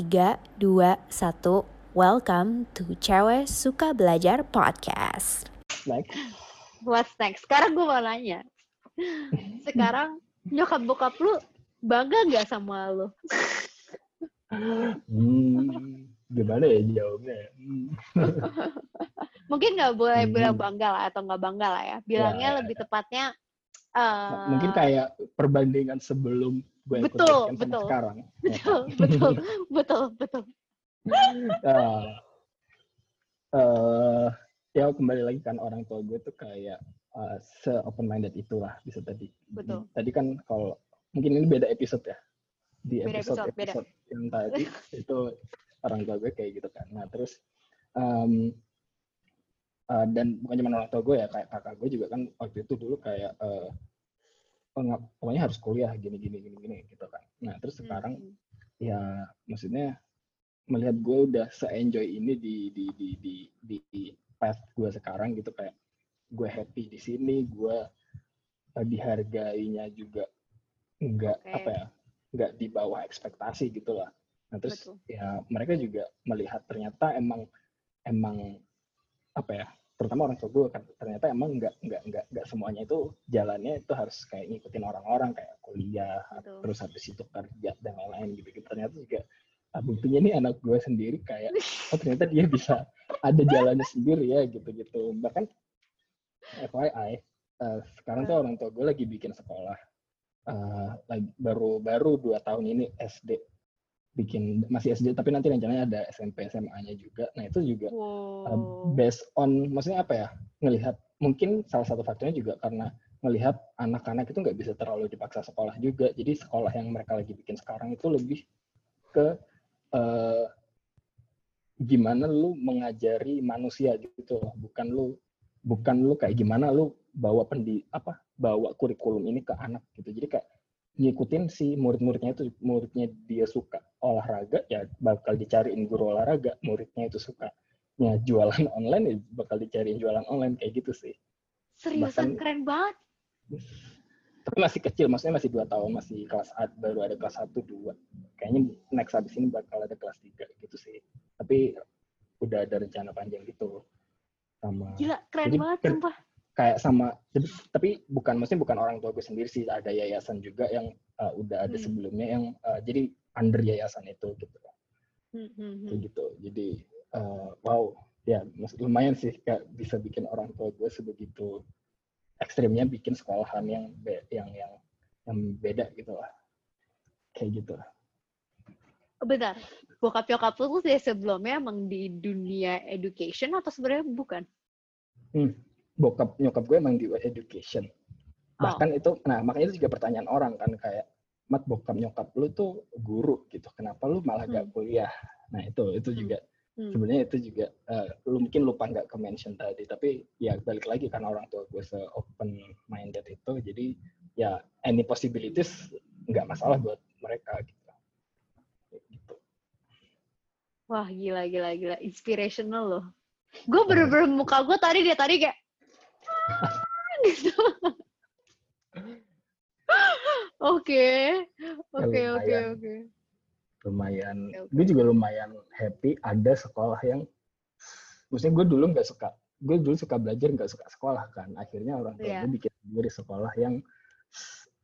3, 2, 1. Welcome to Cewek Suka Belajar Podcast. Next. What's next? Sekarang gue mau nanya. Sekarang nyokap bokap lu bangga nggak sama lu? Hmm, gimana ya jawabnya? ya? Hmm. Mungkin nggak boleh Hmm. bilang bangga lah atau nggak bangga lah ya. Bilangnya Ya, ya, lebih tepatnya eh, Mungkin kayak perbandingan sebelum gue Betul, betul. sekarang. Ya kan? betul betul betul betul. Ah, eh, ya kembali lagi kan orang tua gue tuh kayak eh, se open minded itulah bisa tadi. Betul. Tadi kan kalau mungkin ini beda episode ya. Di Beda episode episode, beda. episode yang tadi itu orang tua gue kayak gitu kan. Nah terus em, eh, dan bukan cuma orang tua gue ya kayak kakak gue juga kan waktu itu dulu kayak nggak- pokoknya harus kuliah gini gini gini gini gitu kan. Nah terus sekarang Hmm. ya maksudnya melihat gue udah se-enjoy ini di di di di di path gue sekarang gitu kayak gue happy di sini gue eh, dihargainya juga nggak Oke. apa ya nggak di bawah ekspektasi gitu lah nah terus Betul. ya mereka juga melihat ternyata emang emang apa ya terutama orang tua gue kan ternyata emang nggak nggak nggak nggak semuanya itu jalannya itu harus kayak ngikutin orang-orang kayak kuliah Betul. terus habis itu kerja dan lain-lain gitu gitu ternyata juga ah, buktinya nih anak gue sendiri kayak oh ternyata dia bisa ada jalannya sendiri ya gitu-gitu. Bahkan FYI eh, sekarang tuh orang tua gue lagi bikin sekolah Eh, lagi baru baru dua tahun ini SD bikin masih SD tapi nanti rencananya ada SMP SMA-nya juga. Nah itu juga uh, Wow. based on maksudnya apa ya? Ngelihat mungkin salah satu faktornya juga karena melihat anak-anak itu nggak bisa terlalu dipaksa sekolah juga. Jadi sekolah yang mereka lagi bikin sekarang itu lebih ke eh, gimana lu mengajari manusia gitu loh. Bukan lu bukan lu kayak gimana lu bawa pendi apa bawa kurikulum ini ke anak gitu. Jadi kayak ngikutin si murid-muridnya itu muridnya dia suka olahraga ya bakal dicariin guru olahraga muridnya itu suka ya jualan online ya bakal dicariin jualan online kayak gitu sih Seriusan bahkan- keren banget. tapi masih kecil maksudnya masih dua tahun masih kelas A, baru ada kelas satu dua kayaknya next habis ini bakal ada kelas tiga gitu sih tapi udah ada rencana panjang gitu sama Gila keren Jadi, banget sumpah. Kayak sama tapi bukan maksudnya bukan orang tua gue sendiri sih ada yayasan juga yang uh, udah ada Hmm. sebelumnya yang uh, jadi under yayasan itu gitu Hmm, hmm, hmm. gitu jadi uh, wow ya lumayan sih kayak bisa bikin orang tua gue sebegitu ekstrimnya bikin sekolahan yang be- yang yang yang beda gitu lah kayak gitu Bentar, bokap nyokap lu tuh sebelumnya emang di dunia education atau sebenarnya bukan? Bokap nyokap gue emang di education Oh. bahkan itu nah makanya itu juga pertanyaan orang kan kayak mat bokap nyokap lu tuh guru gitu kenapa lu malah gak Hmm. kuliah nah itu itu Hmm. juga Hmm. sebenarnya itu juga eh, lu mungkin lupa nggak ke mention tadi tapi ya balik lagi karena orang tua gue se open minded itu jadi ya any possibilities nggak masalah buat mereka gitu gitu Wah gila gila gila, inspirational loh. Gue bener-bener muka gue tadi dia tadi kayak gitu. Oke, oke Ya, oke oke. lumayan oke. gue juga lumayan happy ada sekolah yang maksudnya gue dulu nggak suka gue dulu suka belajar nggak suka sekolah kan akhirnya orang tua Iya. gue bikin sendiri sekolah yang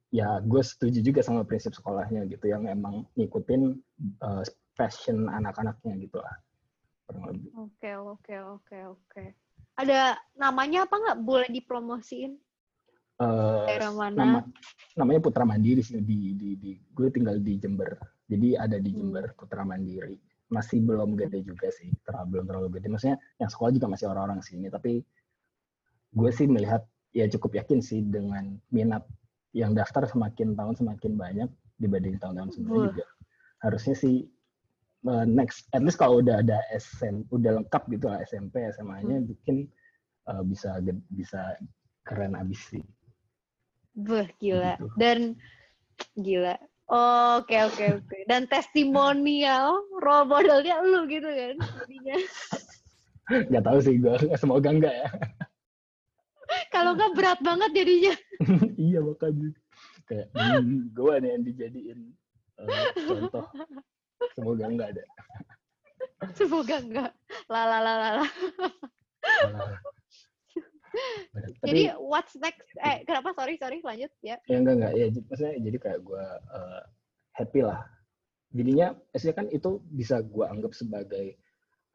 ya gue setuju juga sama prinsip sekolahnya gitu yang emang ngikutin uh, passion anak-anaknya gitu lah Oke oke oke oke. Ada namanya apa nggak? Boleh dipromosiin? Eh, Daerah mana? nama namanya Putra Mandiri sih di di di gue tinggal di Jember jadi ada di Hmm. Jember Putra Mandiri masih belum gede juga sih terlalu belum terlalu gede maksudnya yang sekolah juga masih orang-orang sini tapi gue sih melihat ya cukup yakin sih dengan minat yang daftar semakin tahun semakin banyak dibanding tahun-tahun sebelumnya juga harusnya sih eh, next at least kalau udah ada SM udah lengkap gitu lah SMP SMA-nya Hmm. bikin eh, bisa bisa keren abis sih Beh, gila. Gitu. Dan gila. Oke, oke, oke. Dan testimonial role modelnya lu gitu kan. Jadinya. nggak tahu sih gue semoga enggak ya Kalau nggak berat banget jadinya. iya makanya kayak hmm, gue nih yang dijadiin eh, contoh semoga enggak ada Semoga enggak. Lah. Malah- Bener. Tapi Jadi what's next? Eh, kenapa? Sorry, sorry. Lanjut ya. ya enggak enggak ya maksudnya jadi kayak gue happy lah jadinya maksudnya kan itu bisa gue anggap sebagai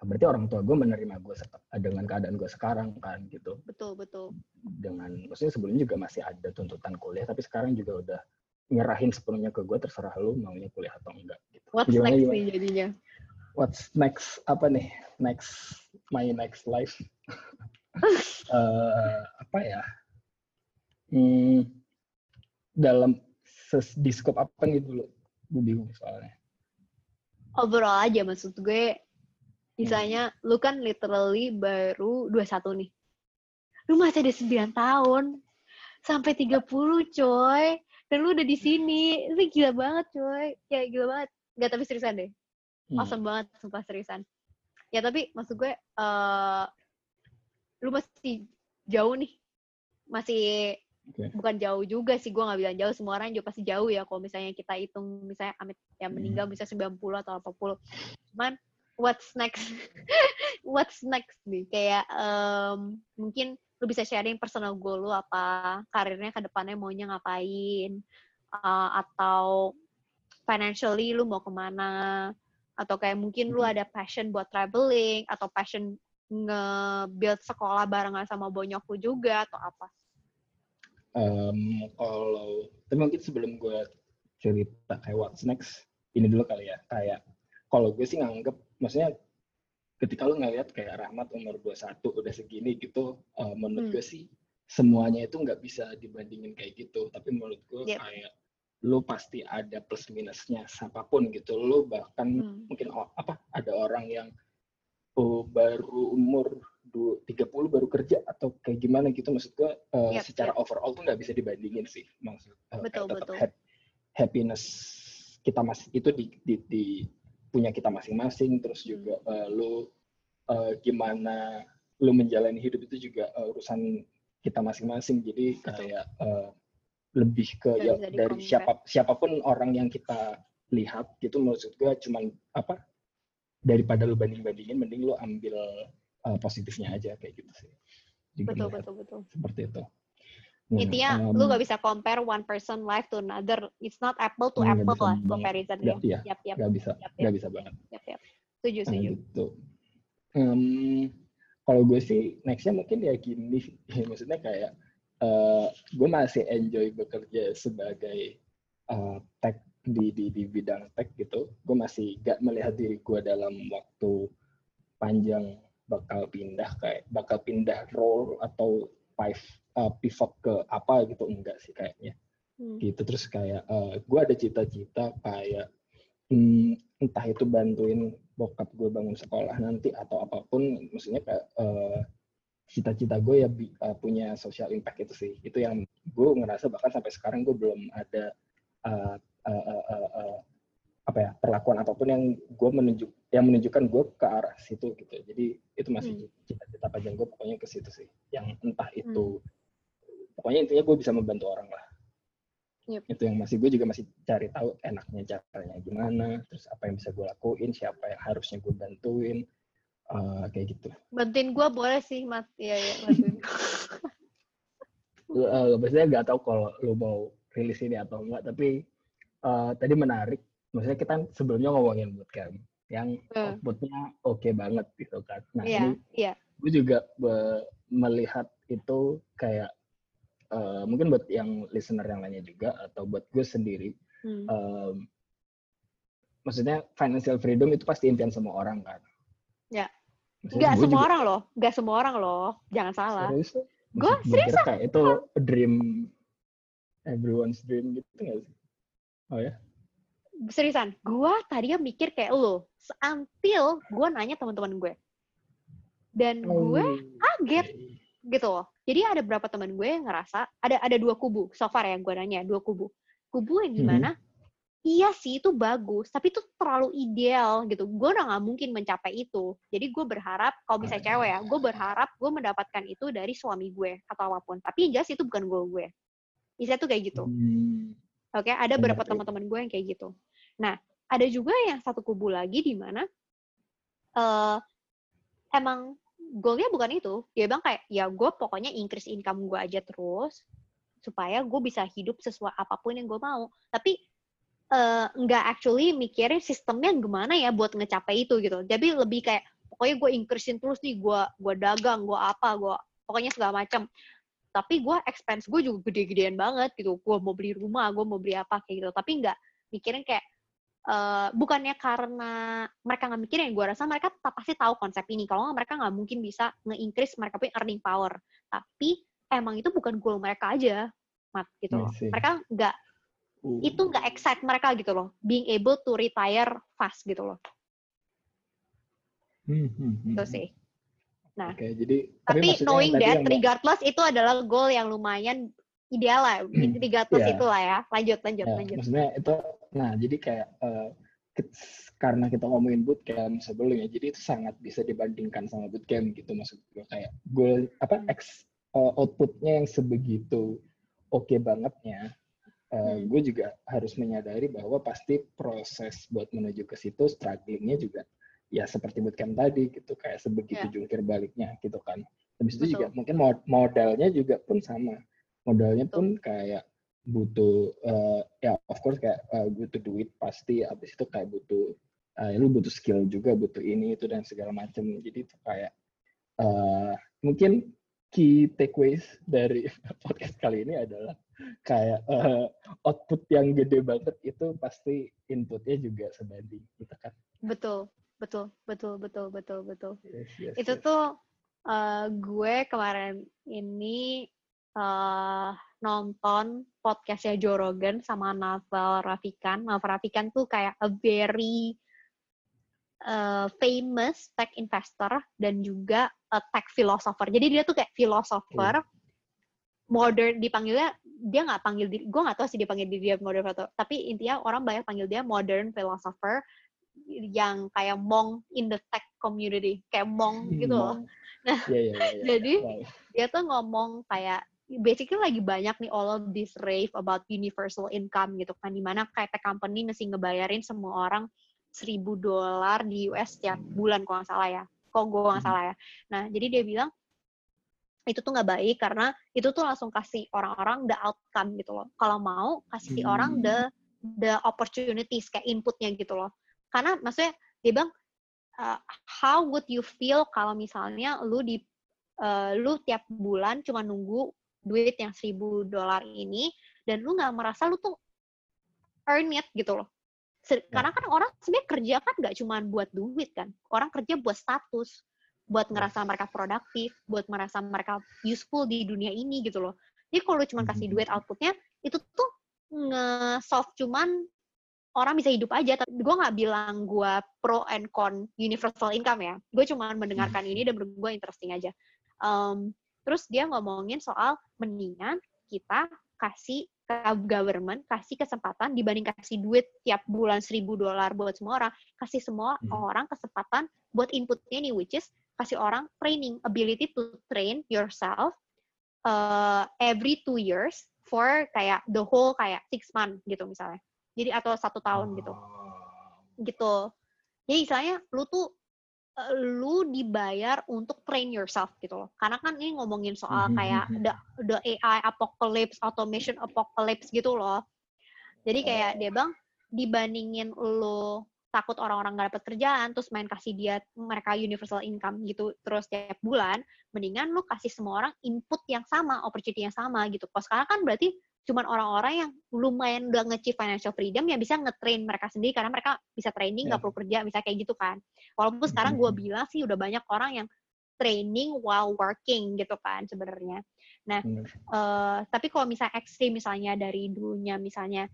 berarti orang tua gue menerima gue dengan keadaan gue sekarang kan gitu Betul, betul. dengan maksudnya sebelumnya juga masih ada tuntutan kuliah tapi sekarang juga udah nyerahin sepenuhnya ke gue terserah lu maunya kuliah atau enggak gitu. What's Gimana, next gimana? nih jadinya? What's next apa nih next my next life Eh, apa ya hmm, dalam di scope apa gitu lo gue bingung soalnya Overall aja maksud gue. Misalnya, lu kan literally baru 21 nih. Lu masih ada 9 tahun. Sampai 30 coy. Dan lu udah di sini. Itu gila banget coy. Ya gila banget. Gak tapi seriusan deh. Hmm. awesome banget sumpah seriusan ya tapi maksud gue eh lu masih jauh nih masih Oke. bukan jauh juga sih gue nggak bilang jauh semua orang juga pasti jauh ya kalau misalnya kita hitung misalnya amit yang meninggal Hmm. bisa 90 atau 80 cuman what's next what's next nih kayak em, mungkin lu bisa sharing personal goal lu apa karirnya ke depannya maunya ngapain eh, atau financially lu mau ke mana atau kayak mungkin lu Mhm. ada passion buat traveling atau passion nge-build sekolah barengan sama bonyok lu juga atau apa Em, kalau tapi mungkin sebelum gue cerita kayak what's next ini dulu kali ya kayak kalau gue sih nganggep maksudnya ketika lu ngeliat kayak Rahmat umur 21 udah segini gitu eh, menurut Hmm. gue sih semuanya itu nggak bisa dibandingin kayak gitu tapi menurut gue Yep. kayak lu pasti ada plus minusnya siapa pun gitu lu bahkan Hmm. mungkin apa ada orang yang oh, baru umur du- 30 baru kerja atau kayak gimana gitu maksud gue eh, Yap, secara yap. overall tuh nggak bisa dibandingin sih maksud kayak Betul, tetap betul. hap- happiness kita masih itu di, di, di- punya kita masing-masing terus Hmm. juga eh, lu eh, gimana lu menjalani hidup itu juga eh, urusan kita masing-masing. Jadi kayak eh, lebih ke ya dari siapa siapa pun orang yang kita lihat gitu maksud gue cuman apa daripada lu banding-bandingin mending lu ambil uh, positifnya aja kayak gitu sih. Jadi betul betul betul. seperti itu intinya em, lu gak bisa compare one person life to another. It's not apple to Nggak apple lah banget. comparisonnya nggak- iya. Yap yap. Nggak bisa. Yap nggak yap. bisa banget. Yap yap. Setuju Nah, setuju. gitu. Em, kalau gue sih nextnya mungkin ya gini maksudnya kayak eh, gue masih enjoy bekerja sebagai eh, tech di, di di bidang tech gitu. Gue masih gak melihat diri gue dalam waktu panjang bakal pindah kayak bakal pindah role atau pive, eh, pivot ke apa gitu enggak sih kayaknya. Hmm. gitu terus kayak gue ada cita-cita kayak hmm, entah itu bantuin bokap gue bangun sekolah nanti atau apa pun maksudnya kayak eh, cita-cita gue ya bi- eh, punya social impact itu sih. Itu yang gue ngerasa bahkan sampai sekarang gue belum ada eh, eh, eh, eh, eh, apa ya perlakuan apa pun yang gue menunjuk yang menunjukkan gue ke arah situ gitu. Jadi itu masih Hmm. cita-cita panjang gue pokoknya ke situ sih. Yang entah itu pokoknya intinya gue bisa membantu orang lah. Yep. itu yang masih gue juga masih cari tahu enaknya caranya gimana terus apa yang bisa gue lakuin siapa yang harusnya gue bantuin eh, kayak gitu. Bantuin gue boleh sih mat iya iya bantuin. Lu, eh, maksudnya nggak tahu kalau lu mau rilis ini atau enggak tapi eh, tadi menarik. Maksudnya kita sebelumnya ngomongin bootcamp yang Hmm. outputnya oke banget gitu kan. Nah iya ini iya. gue juga melihat itu kayak eh, mungkin buat yang listener yang lainnya juga atau buat gue sendiri Hmm. em, maksudnya financial freedom itu pasti impian semua orang kan? Ya. Maksudnya gue semua juga orang loh, nggak semua orang loh, jangan salah. serius Gue kira kayak itu dream everyone's dream gitu nggak sih? Oh ya? Seriusan, gue tadinya mikir kayak lo, until gue nanya teman-teman gue. Dan gue kaget gitu loh. Jadi ada beberapa teman gue yang ngerasa, ada ada dua kubu, so far yang gue nanya, dua kubu. Kubu yang gimana, iya sih itu bagus, tapi itu terlalu ideal gitu. Gue udah nggak mungkin mencapai itu. Jadi gue berharap, kalau misalnya cewek ya, gue berharap gue mendapatkan itu dari suami gue atau apa pun. Tapi yang jelas itu bukan gue gue. Bisa tuh kayak gitu. Hmm, Oke, ada Benar, beberapa iya. teman-teman gue yang kayak gitu. Nah, ada juga yang satu kubu lagi di mana uh, emang goalnya bukan itu. Dia bilang kayak, ya gue pokoknya increase income gue aja terus, supaya gue bisa hidup sesuai apa pun yang gue mau. Tapi uh, nggak actually mikirin sistemnya gimana ya buat ngecapai itu gitu. Jadi lebih kayak, pokoknya gue increasein terus nih, gue gue dagang, gue apa, gue pokoknya segala macam. Tapi gue expense gue juga gede-gedean banget gitu. Gue mau beli rumah, gue mau beli apa kayak gitu. Tapi nggak mikirin kayak, uh, bukannya karena mereka nggak mikirin, gue rasa mereka tak pasti tahu konsep ini. Kalau nggak mereka nggak mungkin bisa nge-increase mereka punya earning power. Tapi emang itu bukan goal mereka aja, mat gitu loh. Mereka nggak uh. itu nggak excite mereka gitu loh, being able to retire fast gitu loh. Hmm, hmm, hmm. Itu sih. Nah, okay, jadi tapi, tapi knowing that regardless itu adalah goal yang lumayan ideal lah, hmm, regardless yeah. itulah ya. Lanjut, lanjut, ya, lanjut. Maksudnya itu Nah, jadi kayak uh, karena kita ngomongin bootcamp sebelumnya, jadi itu sangat bisa dibandingkan sama bootcamp gitu maksud gue kayak goal apa ex uh, outputnya yang sebegitu oke okay bangetnya. Uh, hmm. Gue juga harus menyadari bahwa pasti proses buat menuju ke situ strugglingnya juga ya seperti bootcamp tadi gitu kayak sebegitu yeah. jungkir baliknya gitu kan. Habis itu juga mungkin modalnya juga pun sama. Modalnya Betul. pun kayak butuh uh, ya of course kayak uh, butuh duit pasti habis itu kayak butuh uh, lu butuh skill juga butuh ini itu dan segala macam jadi itu kayak uh, mungkin key takeaways dari podcast kali ini adalah kayak uh, output yang gede banget itu pasti inputnya juga sebanding gitu kan betul betul betul betul betul betul yes, yes, itu yes. tuh uh, gue kemarin ini uh, nonton podcastnya Joe Rogan sama Naval Rafikan. Naval Rafikan tuh kayak a very uh, famous tech investor dan juga a tech philosopher. Jadi dia tuh kayak philosopher hmm. modern dipanggilnya dia nggak panggil diri gue nggak tahu sih dia panggil diri dia modern philosopher tapi intinya orang banyak panggil dia modern philosopher yang kayak mong in the tech community kayak mong gitu loh. Nah, yeah, yeah, yeah, jadi wow. dia tuh ngomong kayak basically lagi banyak nih all of this rave about universal income gitu kan di mana kayak tech company mesti ngebayarin semua orang seribu dolar di US setiap bulan kalau nggak salah ya kok gue nggak hmm. salah ya nah jadi dia bilang itu tuh nggak baik karena itu tuh langsung kasih orang-orang the outcome gitu loh kalau mau kasih hmm. orang the the opportunities kayak inputnya gitu loh karena maksudnya dia bilang uh, how would you feel kalau misalnya lu di uh, lu tiap bulan cuma nunggu duit yang seribu dolar ini dan lu nggak merasa lu tuh earn it gitu loh. Ya. Karena kan orang sebenarnya kerja kan nggak cuma buat duit kan, orang kerja buat status, buat ya. ngerasa mereka produktif, buat merasa mereka useful di dunia ini gitu loh. Jadi kalau lu cuma kasih hmm. duit outputnya, itu tuh nge-solve cuman orang bisa hidup aja. Tapi gue nggak bilang gue pro and con universal income ya. Gue cuma mendengarkan hmm. ini dan menurut gue interesting aja. Um, Terus dia ngomongin soal mendingan kita kasih ke government, kasih kesempatan dibanding kasih duit tiap bulan seribu dolar buat semua orang, kasih semua hmm. orang kesempatan buat inputnya nih, which is kasih orang training, ability to train yourself uh, every two years for kayak the whole kayak six month gitu misalnya. Jadi atau satu tahun gitu. Gitu. Jadi misalnya lu tuh lu dibayar untuk train yourself gitu loh. Karena kan ini ngomongin soal mhm, kayak mhm. the, the AI apocalypse, automation apocalypse gitu loh. Jadi kayak dia bang dibandingin lu takut orang-orang gak dapat kerjaan terus main kasih dia mereka universal income gitu terus tiap bulan mendingan lu kasih semua orang input yang sama opportunity yang sama gitu kalau sekarang kan berarti cuman orang-orang yang lumayan udah nge financial freedom yang bisa nge-train mereka sendiri karena mereka bisa training nggak yeah. perlu kerja bisa kayak gitu kan. Walaupun sekarang gue bilang sih udah banyak orang yang training while working gitu kan sebenarnya. Nah uh, tapi kalau misalnya ekstrim misalnya dari dulunya misalnya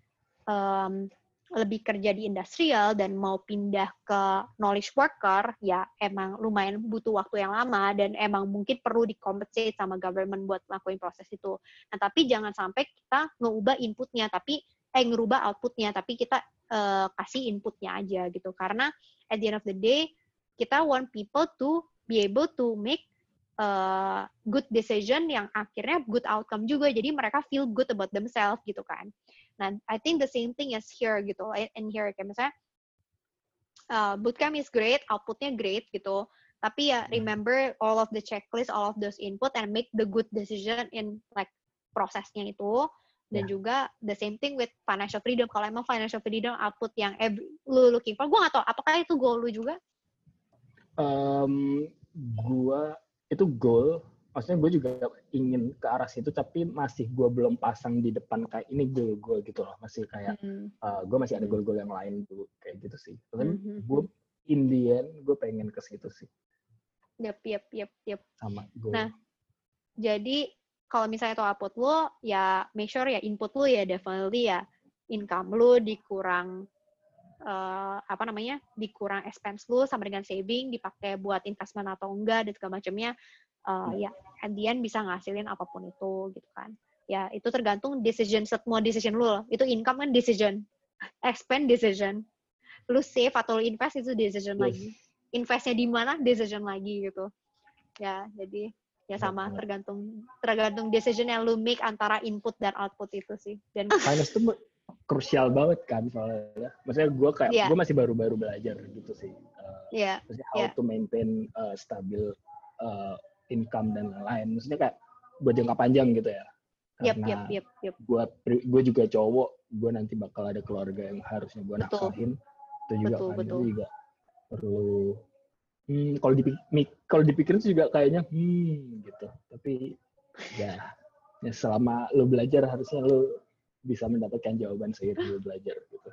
um, lebih kerja di industrial dan mau pindah ke knowledge worker, ya emang lumayan butuh waktu yang lama dan emang mungkin perlu dikompensasi sama government buat melakukan proses itu. Nah, tapi jangan sampai kita ngubah inputnya, tapi eh ngerubah outputnya, tapi kita uh, kasih inputnya aja gitu. Karena at the end of the day, kita want people to be able to make uh, good decision yang akhirnya good outcome juga. Jadi mereka feel good about themselves gitu kan. Nah, I think the same thing as here gitu. And here kayak misalnya uh, bootcamp is great, outputnya great gitu. Tapi ya remember all of the checklist, all of those input and make the good decision in like prosesnya itu. Dan Ya. juga the same thing with financial freedom. Kalau emang financial freedom output yang every, lu looking for, gue gak tau apakah itu goal lu juga? Um, gua itu goal, maksudnya gue juga ingin ke arah situ, tapi masih gue belum pasang di depan kayak ini goal gue gitu loh, masih kayak Hmm. gue masih ada Hmm. goal-goal yang lain dulu kayak gitu sih. Tapi Mhm. gue in the end gue pengen ke situ sih Yep, yep, yep, yep. sama goal. Nah, Jadi kalau misalnya itu output lo, ya make sure ya input lo ya definitely ya income lo dikurang eh, apa namanya dikurang expense lo sama dengan saving dipakai buat investment atau enggak dan segala macamnya eh, ya at the end bisa ngasilin apa pun itu gitu kan. Ya itu tergantung decision semua decision lo itu income kan decision expend decision. Lu save atau lu invest itu decision Yes. lagi. Investnya di mana decision lagi gitu. Ya jadi ya sama tergantung tergantung decision yang lu make antara input dan output itu sih. Dan finance itu krusial banget kan soalnya. Maksudnya gue kayak Iya. gue masih baru-baru belajar gitu sih. Uh, ya maksudnya how Iya. to maintain uh, stabil uh, income dan lain-lain. Maksudnya kayak buat jangka panjang gitu ya. yep Karena yep yep yep gue gue juga cowok, gue nanti bakal ada keluarga yang harusnya gue nafkahin. Itu juga Betul, kan betul. itu juga perlu. Hmm, kalau dipikir kalau dipikirin sih juga kayaknya hmm gitu. Tapi ya, ya selama lo belajar harusnya lo bisa mendapatkan jawaban seiring belajar gitu.